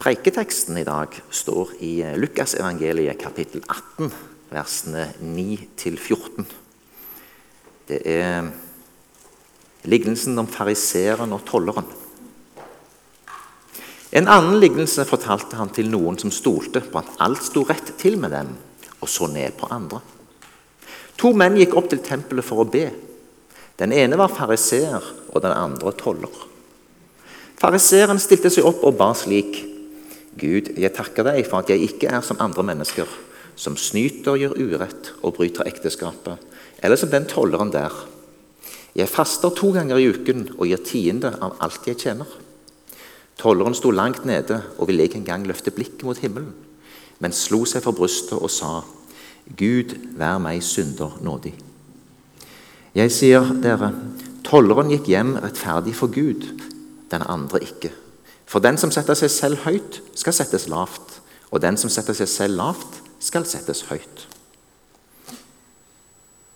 Preiketeksten i dag står i Lukasevangeliet kapittel 18, versene 9-14. Det er lignelsen om fariseeren og tolleren. En annen lignelse fortalte han til noen som stolte på at alt sto rett til med dem, og så ned på andre. To menn gikk opp til tempelet for å be. Den ene var fariseer, og den andre toller. Fariseeren stilte seg opp og ba slik.: Gud, jeg takker deg for at jeg ikke er som andre mennesker, som snyter, gjør urett og bryter ekteskapet, eller som den tolleren der. Jeg faster to ganger i uken og gir tiende av alt jeg tjener. Tolleren sto langt nede og ville ikke engang løfte blikket mot himmelen, men slo seg for brystet og sa, Gud, vær meg synder nådig. Jeg sier dere, tolleren gikk hjem rettferdig for Gud, den andre ikke. For den som setter seg selv høyt, skal settes lavt, og den som setter seg selv lavt, skal settes høyt.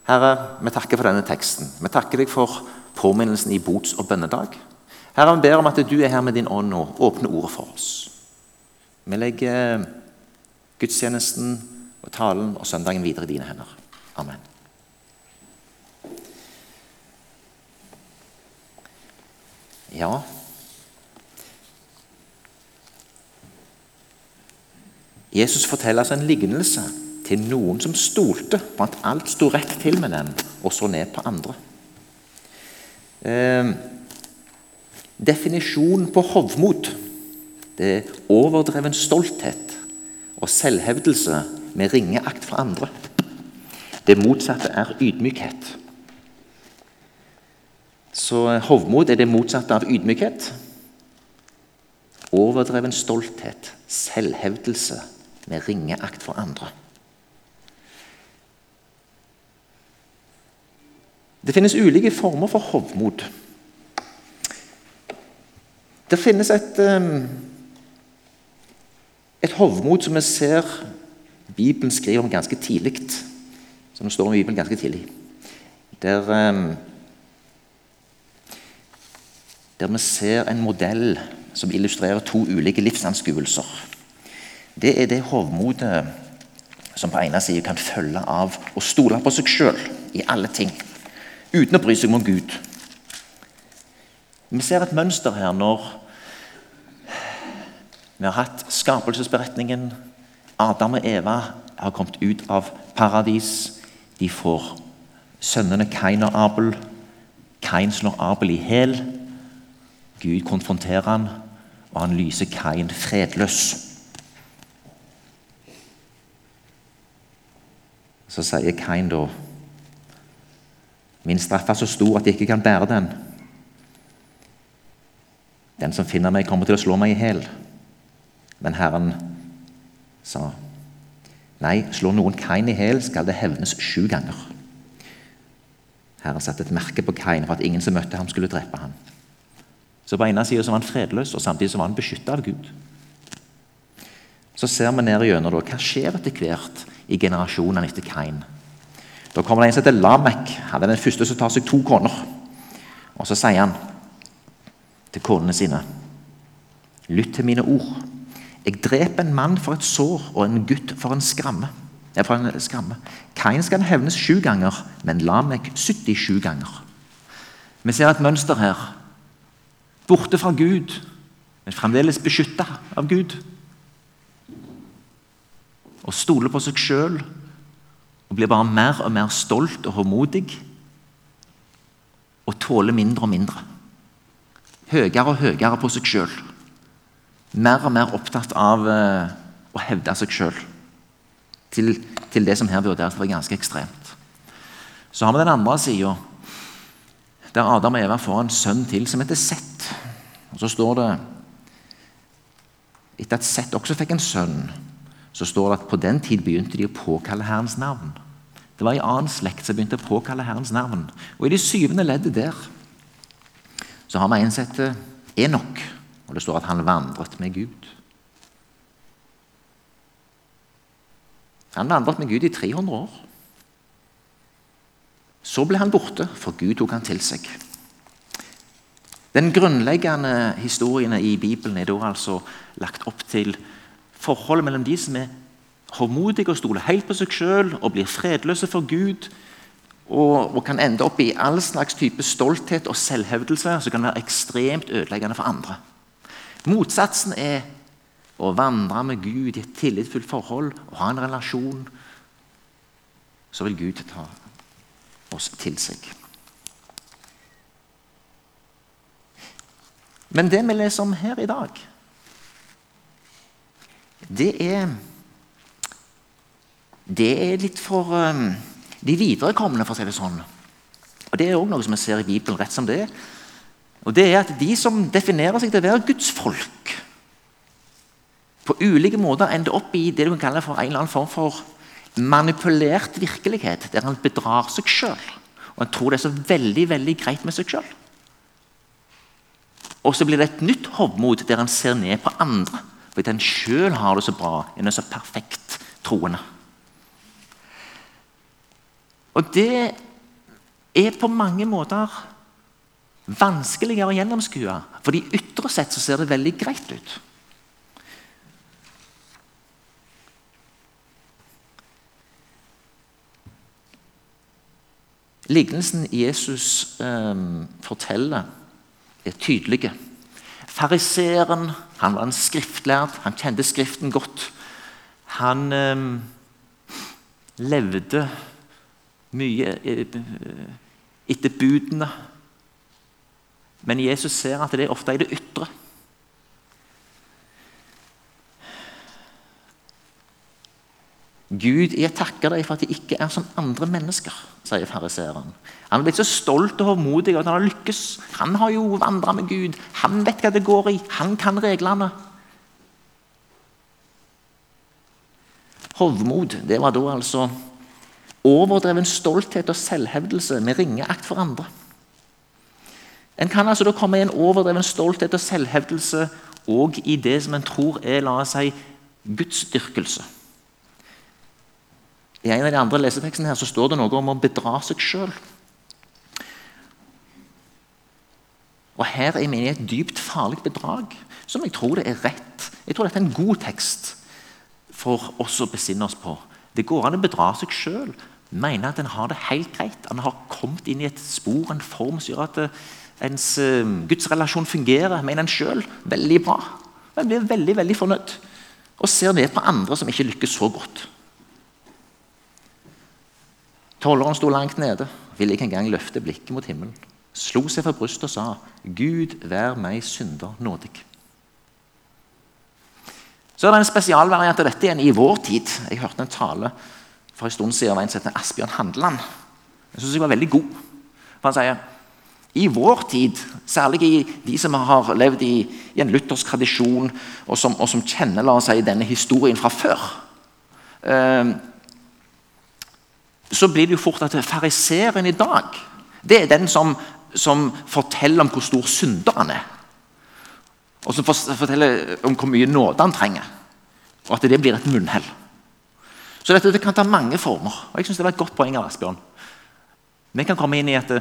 Herre, vi takker for denne teksten. Vi takker deg for påminnelsen i bots- og bønnedag. Herre, vi ber om at du er her med din ånd og åpner ordet for oss. Vi legger gudstjenesten og talen og søndagen videre i dine hender. Amen. Ja Jesus forteller altså en lignelse til noen som stolte på at alt sto rett til med dem, og så ned på andre. Eh, Definisjonen på hovmod det er overdreven stolthet og selvhevdelse med ringeakt fra andre. Det motsatte er ydmykhet. Så hovmod er det motsatte av ydmykhet. Overdreven stolthet, selvhevdelse med ringeakt for andre. Det finnes ulike former for hovmod. Det finnes et, ehm, et hovmod som vi ser Bibelen skriver om ganske tidlig. Som det står om Bibelen ganske tidlig. Der, ehm, der vi ser en modell som illustrerer to ulike livsanskuelser. Det er det hovmodet som på ene siden kan følge av å stole på seg sjøl i alle ting, uten å bry seg om Gud. Vi ser et mønster her når vi har hatt skapelsesberetningen. Adam og Eva har kommet ut av paradis. De får sønnene Kain og Abel. Kain slår Abel i hæl. Gud konfronterer han, og han lyser Kain fredløs. Så sier Kain da Min straff er så stor at jeg ikke kan bære den. Den som finner meg, kommer til å slå meg i hjel. Men Herren sa, Nei, slår noen Kain i hjel, skal det hevnes sju ganger. Herren satte et merke på Kain for at ingen som møtte ham, skulle drepe ham. Så på ene sida var han fredløs, og samtidig var han beskytta av Gud. Så ser vi ned gjennom da, hva skjer etter hvert i generasjonene etter Kain. Da kommer det en som heter Lamek. Han er den første som tar seg to koner. Og så sier han til konene sine Lytt til mine ord. Jeg dreper en mann for et sår og en gutt for en skramme. For en skramme. Kain skal hevnes sju ganger, men Lamek 77 ganger. Vi ser et mønster her. Borte fra Gud, men fremdeles beskytta av Gud. Og stoler på seg sjøl og blir bare mer og mer stolt og håndmodig. Og tåler mindre og mindre. Høyere og høyere på seg sjøl mer og mer opptatt av uh, å hevde seg sjøl. Til, til, det som her vurderes være ganske ekstremt. Så har vi den andre sida, der Adam og Eva får en sønn til som heter Sett. Og Så står det Etter at Sett også fikk en sønn, så står det at på den tid begynte de å påkalle Herrens navn. Det var en annen slekt som begynte å påkalle Herrens navn. Og i det syvende leddet der så har vi en som heter Enok. Og det står at han vandret med Gud. Han vandret med Gud i 300 år. Så ble han borte, for Gud tok han til seg. Den grunnleggende historien i Bibelen er da altså lagt opp til forholdet mellom de som er håndmodige og stoler helt på seg sjøl og blir fredløse for Gud, og, og, kan ende opp i all slags type stolthet og selvhevdelse som kan være ekstremt ødeleggende for andre. Motsatsen er å vandre med Gud i et tillitsfullt forhold og ha en relasjon. Så vil Gud ta oss til seg. Men det vi leser om her i dag, det er Det er litt for um, de viderekomne, for å si det sånn. Og Det er også noe som vi ser i Bibelen rett som det er. Og det er at De som definerer seg til å være Guds folk, på ulike måter ender opp i det du kan kalle for en eller annen form for manipulert virkelighet, der han bedrar seg sjøl. Og han tror det er så veldig veldig greit med seg sjøl. Og så blir det et nytt hovmod der han ser ned på andre. Fordi han sjøl har det så bra, en er så perfekt troende. Og det er på mange måter vanskeligere å gjennomskue. Fordi ytre sett så ser det veldig greit ut. Lignelsen Jesus eh, forteller, er tydelig. Fariseeren han var en skriftlærd, han kjente Skriften godt. Han eh, levde mye eh, etter budene. Men Jesus ser at det er ofte i det ytre. Gud, jeg takker deg for at jeg ikke er som andre mennesker, sier fariseeren. Han er blitt så stolt og hovmodig at han har lykkes. Han har jo vandra med Gud. Han vet hva det går i. Han kan reglene. Hovmod, det var da altså overdreven stolthet og selvhevdelse med ringeakt for andre. En kan altså da komme i en overdreven stolthet og selvhevdelse og i det som en tror er la oss si, gudsdyrkelse. I en av de andre lesetekstene her så står det noe om å bedra seg sjøl. Og Her er vi i et dypt farlig bedrag, som jeg tror det er rett. Jeg tror dette er en god tekst for oss å besinne oss på. Det går an å bedra seg sjøl mener at en har det helt greit. Han har kommet inn i et spor, en form som gjør at eh, ens uh, gudsrelasjon fungerer, mener en sjøl, veldig bra. En blir veldig veldig fornøyd og ser ned på andre som ikke lykkes så godt. Tolleren sto langt nede, ville ikke engang løfte blikket mot himmelen. Slo seg for brystet og sa, 'Gud, vær meg synder nådig'. Så er det en spesialvariant av dette igjen i vår tid. Jeg hørte en tale for en stund siden av en som heter Asbjørn Handeland. Jeg synes jeg var veldig god. For Han sier i vår tid, særlig i de som har levd i, i en luthersk tradisjon, og som, og som, kjenner la oss si, denne historien fra før eh, Så blir det jo fort at fariseeren i dag det er den som, som forteller om hvor stor synder han er. Og som forteller om hvor mye nåde han trenger. Og at det blir et munnhell. Så dette det kan ta mange former. og jeg synes Det var et godt poeng av Asbjørn. Vi kan komme inn i at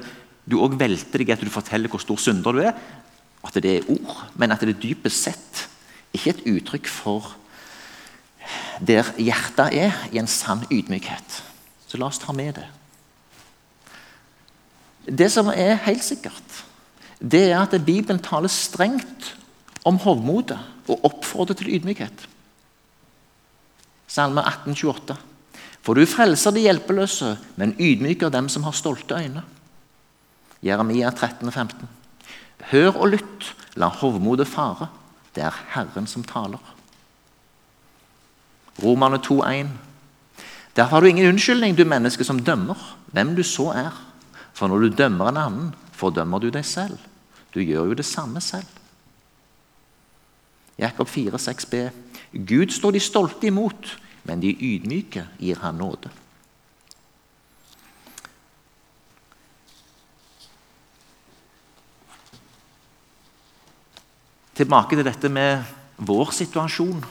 du òg velter deg at du forteller hvor stor synder du er. At det er ord, men at det dypest sett ikke et uttrykk for der hjertet er, i en sann ydmykhet. Så la oss ta med det. Det som er helt sikkert, det er at Bibelen taler strengt om hovmodet og oppfordrer til ydmykhet. Salme 18, 28. For du frelser de hjelpeløse, men ydmyker dem som har stolte øyne. Jeremia 13, 15. Hør og lytt, la hovmodet fare. Det er Herren som taler. Romerne 2,1. Derfor har du ingen unnskyldning, du menneske som dømmer, hvem du så er. For når du dømmer en annen, fordømmer du deg selv. Du gjør jo det samme selv. Jakob 4, 6b. Gud står de stolte imot, men de ydmyke gir han nåde. Tilbake til dette med vår situasjon.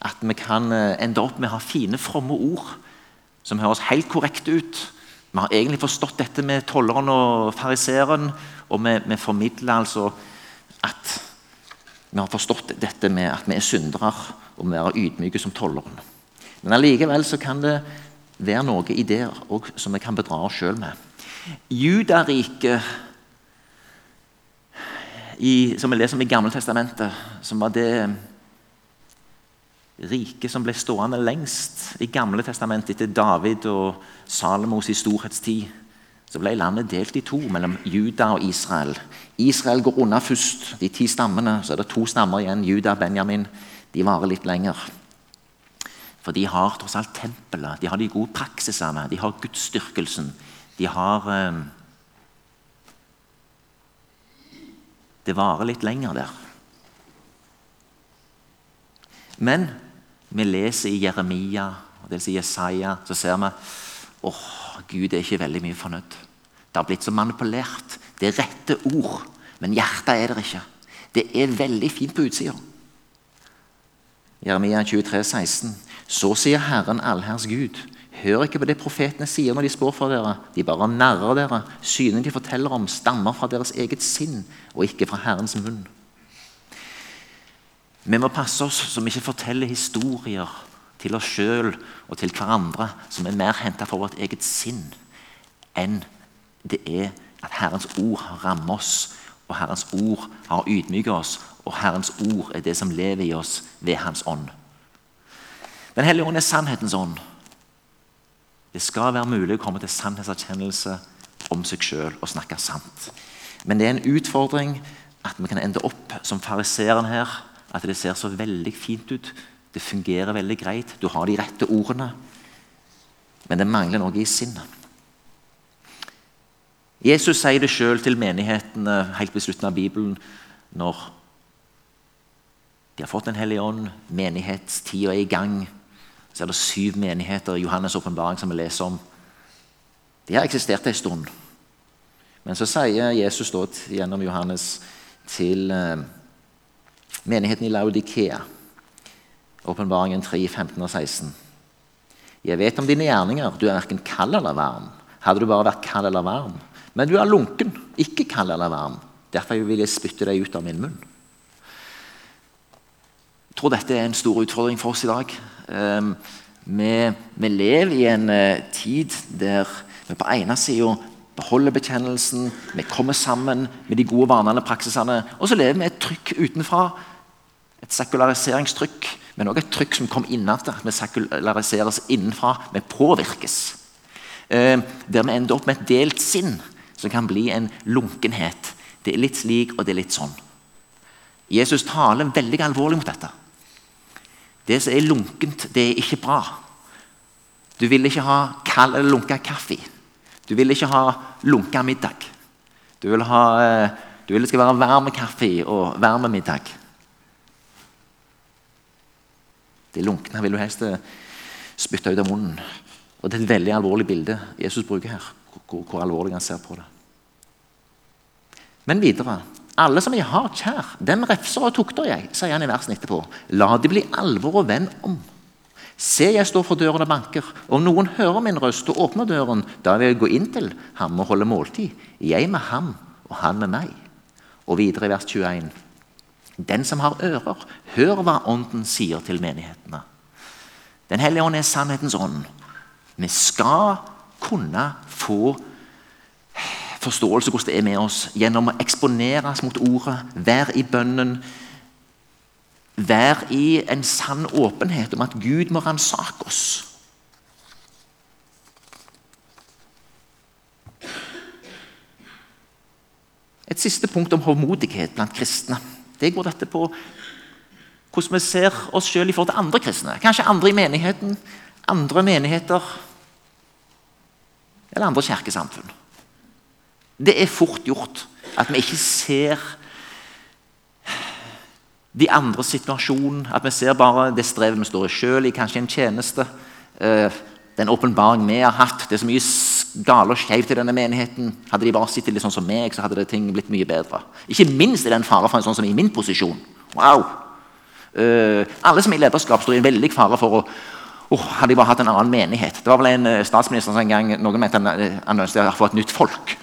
At vi kan eh, ende opp med å ha fine, fromme ord som høres helt korrekte ut, Vi har egentlig forstått dette med tolleren og fariseeren, og vi, vi formidler altså at vi har forstått dette med at vi er syndere og vi er ydmyke som tolleren. Men allikevel så kan det være noe i det som vi kan bedra oss sjøl med. Judariket, som vi leser om i Gamle Testamentet, som var det riket som ble stående lengst i Gamle testamentet etter David og Salomos i storhetstid, så ble landet delt i to mellom Juda og Israel. Israel går unna først, de ti stammene. Så er det to stammer igjen, Juda og Benjamin. De varer litt lenger. For de har tross alt tempelet, de har de gode praksisene, de har gudsdyrkelsen. De har eh, Det varer litt lenger der. Men vi leser i Jeremia og dels i Jesaja, så ser vi åh, Gud er ikke veldig mye fornøyd. Det har blitt så manipulert. Det er rette ord, men hjertet er der ikke. Det er veldig fint på utsida. Jeremia 23, 16. Så sier Herren allherrs Gud. Hør ikke på det profetene sier når de spår for dere. De bare narrer dere. Synene de forteller om, stammer fra deres eget sinn og ikke fra Herrens munn. Vi må passe oss som ikke forteller historier til oss sjøl og til hverandre som er mer henta fra vårt eget sinn enn det er at Herrens ord har rammet oss, og Herrens ord har ydmyket oss, og Herrens ord er det som lever i oss ved Hans ånd. Den hellige ånd er sannhetens ånd. Det skal være mulig å komme til sannhetserkjennelse om seg sjøl og snakke sant. Men det er en utfordring at vi kan ende opp som fariseeren her at det ser så veldig fint ut. Det fungerer veldig greit. Du har de rette ordene. Men det mangler noe i sinnet. Jesus sier det sjøl til menighetene helt ved slutten av Bibelen når de har fått Den hellige ånd, menighetstida er i gang. Så er det syv menigheter i Johannes' åpenbaring som vi leser om. De har eksistert en stund. Men så sier Jesus gjennom Johannes til eh, Menigheten i Laudikea. Åpenbaringen 3, 15 og 16. Jeg vet om dine gjerninger. Du er verken kald eller varm. Hadde du bare vært kald eller varm. Men du er lunken, ikke kald eller varm. Derfor vil jeg spytte deg ut av min munn. Jeg tror dette er en stor utfordring for oss i dag. Um, vi, vi, lever i en uh, tid der vi på ene sida beholder bekjennelsen, vi kommer sammen med de gode vanene og praksisene, og så lever vi et trykk utenfra et sekulariseringstrykk, men også et trykk som kom innenfra. Vi sekulariseres innenfra. Vi påvirkes. Eh, der vi ender opp med et delt sinn, som kan bli en lunkenhet. Det er litt slik, og det er litt sånn. Jesus taler veldig alvorlig mot dette. Det som er lunkent, det er ikke bra. Du vil ikke ha kald eller lunka kaffe. Du vil ikke ha lunka middag. Du vil, ha, eh, du vil det skal være varm kaffe og varm middag. Det lunkne vil du helst eh, spytte ut av munnen. Og Det er et veldig alvorlig bilde Jesus bruker her. Hvor, hvor alvorlig han ser på det. Men videre. Alle som jeg har kjær, dem refser og tukter jeg, sier han i versen etterpå. La det bli alvor og venn om. Se, jeg står for døren og banker. Om noen hører min røst og åpner døren, da vil jeg gå inn til ham og holde måltid. Jeg med ham, og han med meg. Og videre i vers 21. Den som har ører, hør hva Ånden sier til menighetene. Den hellige ånd er sannhetens ånd. Vi skal kunne få forståelse hvordan det er med oss gjennom å eksponeres mot ordet, være i bønnen, være i en sann åpenhet om at Gud må ransake oss. Et siste punkt om håndmodighet blant kristne det går dette på hvordan vi ser oss sjøl i forhold til andre kristne. Kanskje andre i menigheten, andre menigheter eller andre kirkesamfunn. Det er fort gjort at vi ikke ser de andre situasjon. At vi ser bare det strevet vi står i sjøl, i kanskje en tjeneste. Eh, den åpenbaring vi har hatt. Det er så mye gale og skeivt i denne menigheten. Hadde de bare sittet litt sånn som meg, så hadde det ting blitt mye bedre. Ikke minst er det en fare for en sånn som i min posisjon. Wow! Uh, alle som er i lederskap, står i en veldig fare for å, oh, Hadde jeg bare hatt en annen menighet? Det var vel en uh, statsminister som en gang noen mente han, uh, han ønsket å få et nytt folk.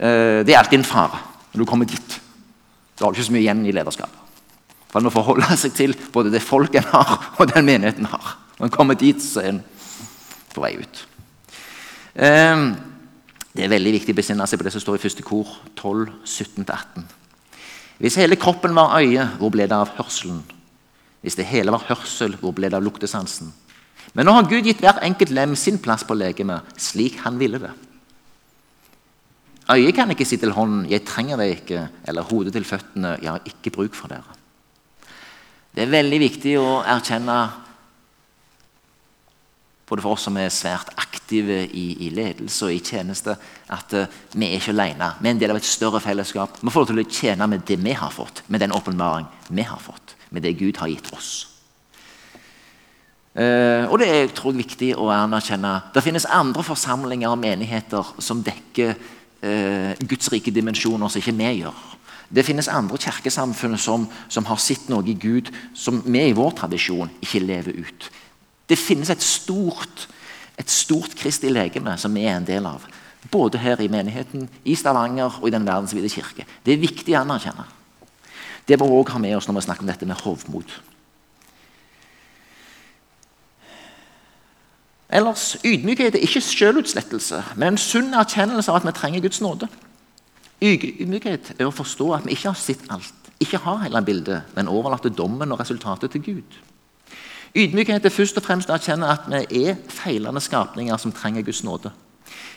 Uh, det er alltid en fare når du kommer dit. Da har du ikke så mye igjen i lederskap. For Han må forholde seg til både det folk en har, og den menigheten har. Når en kommer dit, så er en på vei ut. Um, det er veldig viktig å besinne seg på det som står i første kor 12, 17-18. Hvis hele kroppen var øye, hvor ble det av hørselen? Hvis det hele var hørsel, hvor ble det av luktesansen? Men nå har Gud gitt hver enkelt lem sin plass på legemet, slik han ville det. Øyet kan ikke si til hånden 'jeg trenger deg ikke', eller hodet til føttene 'jeg har ikke bruk for dere'. Det er veldig viktig å erkjenne, både for oss som er svært aktive i, i ledelse og i tjeneste, at uh, vi er ikke alene. Vi er en del av et større fellesskap. Vi får lov til å tjene med det vi har fått, med den åpenbaring vi har fått med det Gud har gitt oss. Uh, og det er tror jeg, viktig å anerkjenne. Det finnes andre forsamlinger og menigheter som dekker uh, Guds rike dimensjoner som ikke vi gjør. Det finnes andre kirkesamfunn som, som, har sett noe i Gud som vi i vår tradisjon ikke lever ut. Det finnes et stort, et stort Kristi legeme som vi er en del av. Både her i menigheten, i Stavanger og i den verdensvide kirke. Det er viktig å anerkjenne. Det må vi òg ha med oss når vi snakker om dette med hovmod. Ellers, Ydmykhet er ikke selvutslettelse, men en sunn erkjennelse av at vi trenger Guds nåde. Ydmykhet er å forstå at vi ikke har sett alt, ikke har hele bildet, men overlater dommen og resultatet til Gud. Ydmykhet er først og fremst å erkjenne at vi er feilende skapninger som trenger Guds nåde.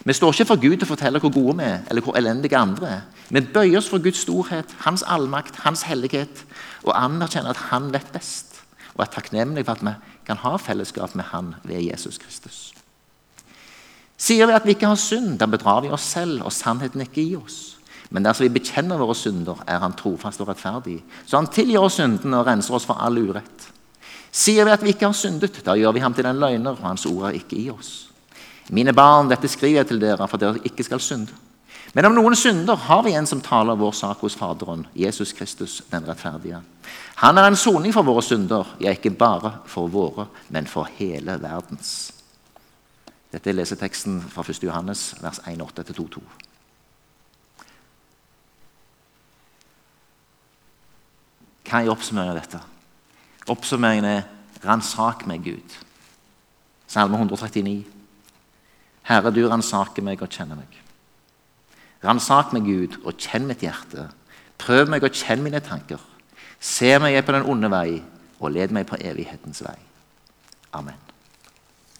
Vi står ikke for Gud til å fortelle hvor gode vi er, eller hvor elendige andre er. Vi bøyer oss for Guds storhet, Hans allmakt, Hans hellighet, og anerkjenner at Han vet best, og er takknemlige for at vi kan ha fellesskap med Han ved Jesus Kristus. Sier vi at vi ikke har synd, da bedrar vi oss selv, og sannheten er ikke i oss. Men dersom vi bekjenner våre synder, er Han trofast og rettferdig, så Han tilgir oss syndene og renser oss for all urett. Sier vi at vi ikke har syndet, da gjør vi ham til en løgner, og Hans ord er ikke i oss. Mine barn, dette skriver jeg til dere for at dere ikke skal synde. Men om noen synder, har vi en som taler vår sak hos Faderen, Jesus Kristus den rettferdige. Han er en soning for våre synder, ja, ikke bare for våre, men for hele verdens. Dette er leseteksten fra 1. Johannes, vers 1,8-2,2. Hva er oppsummeringen av dette? Oppsummeringen er 'ransak meg, Gud'. Salme 139. Herre, du ransaker meg og kjenner meg. Ransak meg, Gud, og kjenn mitt hjerte. Prøv meg og kjenn mine tanker. Se meg på den onde vei, og led meg på evighetens vei. Amen.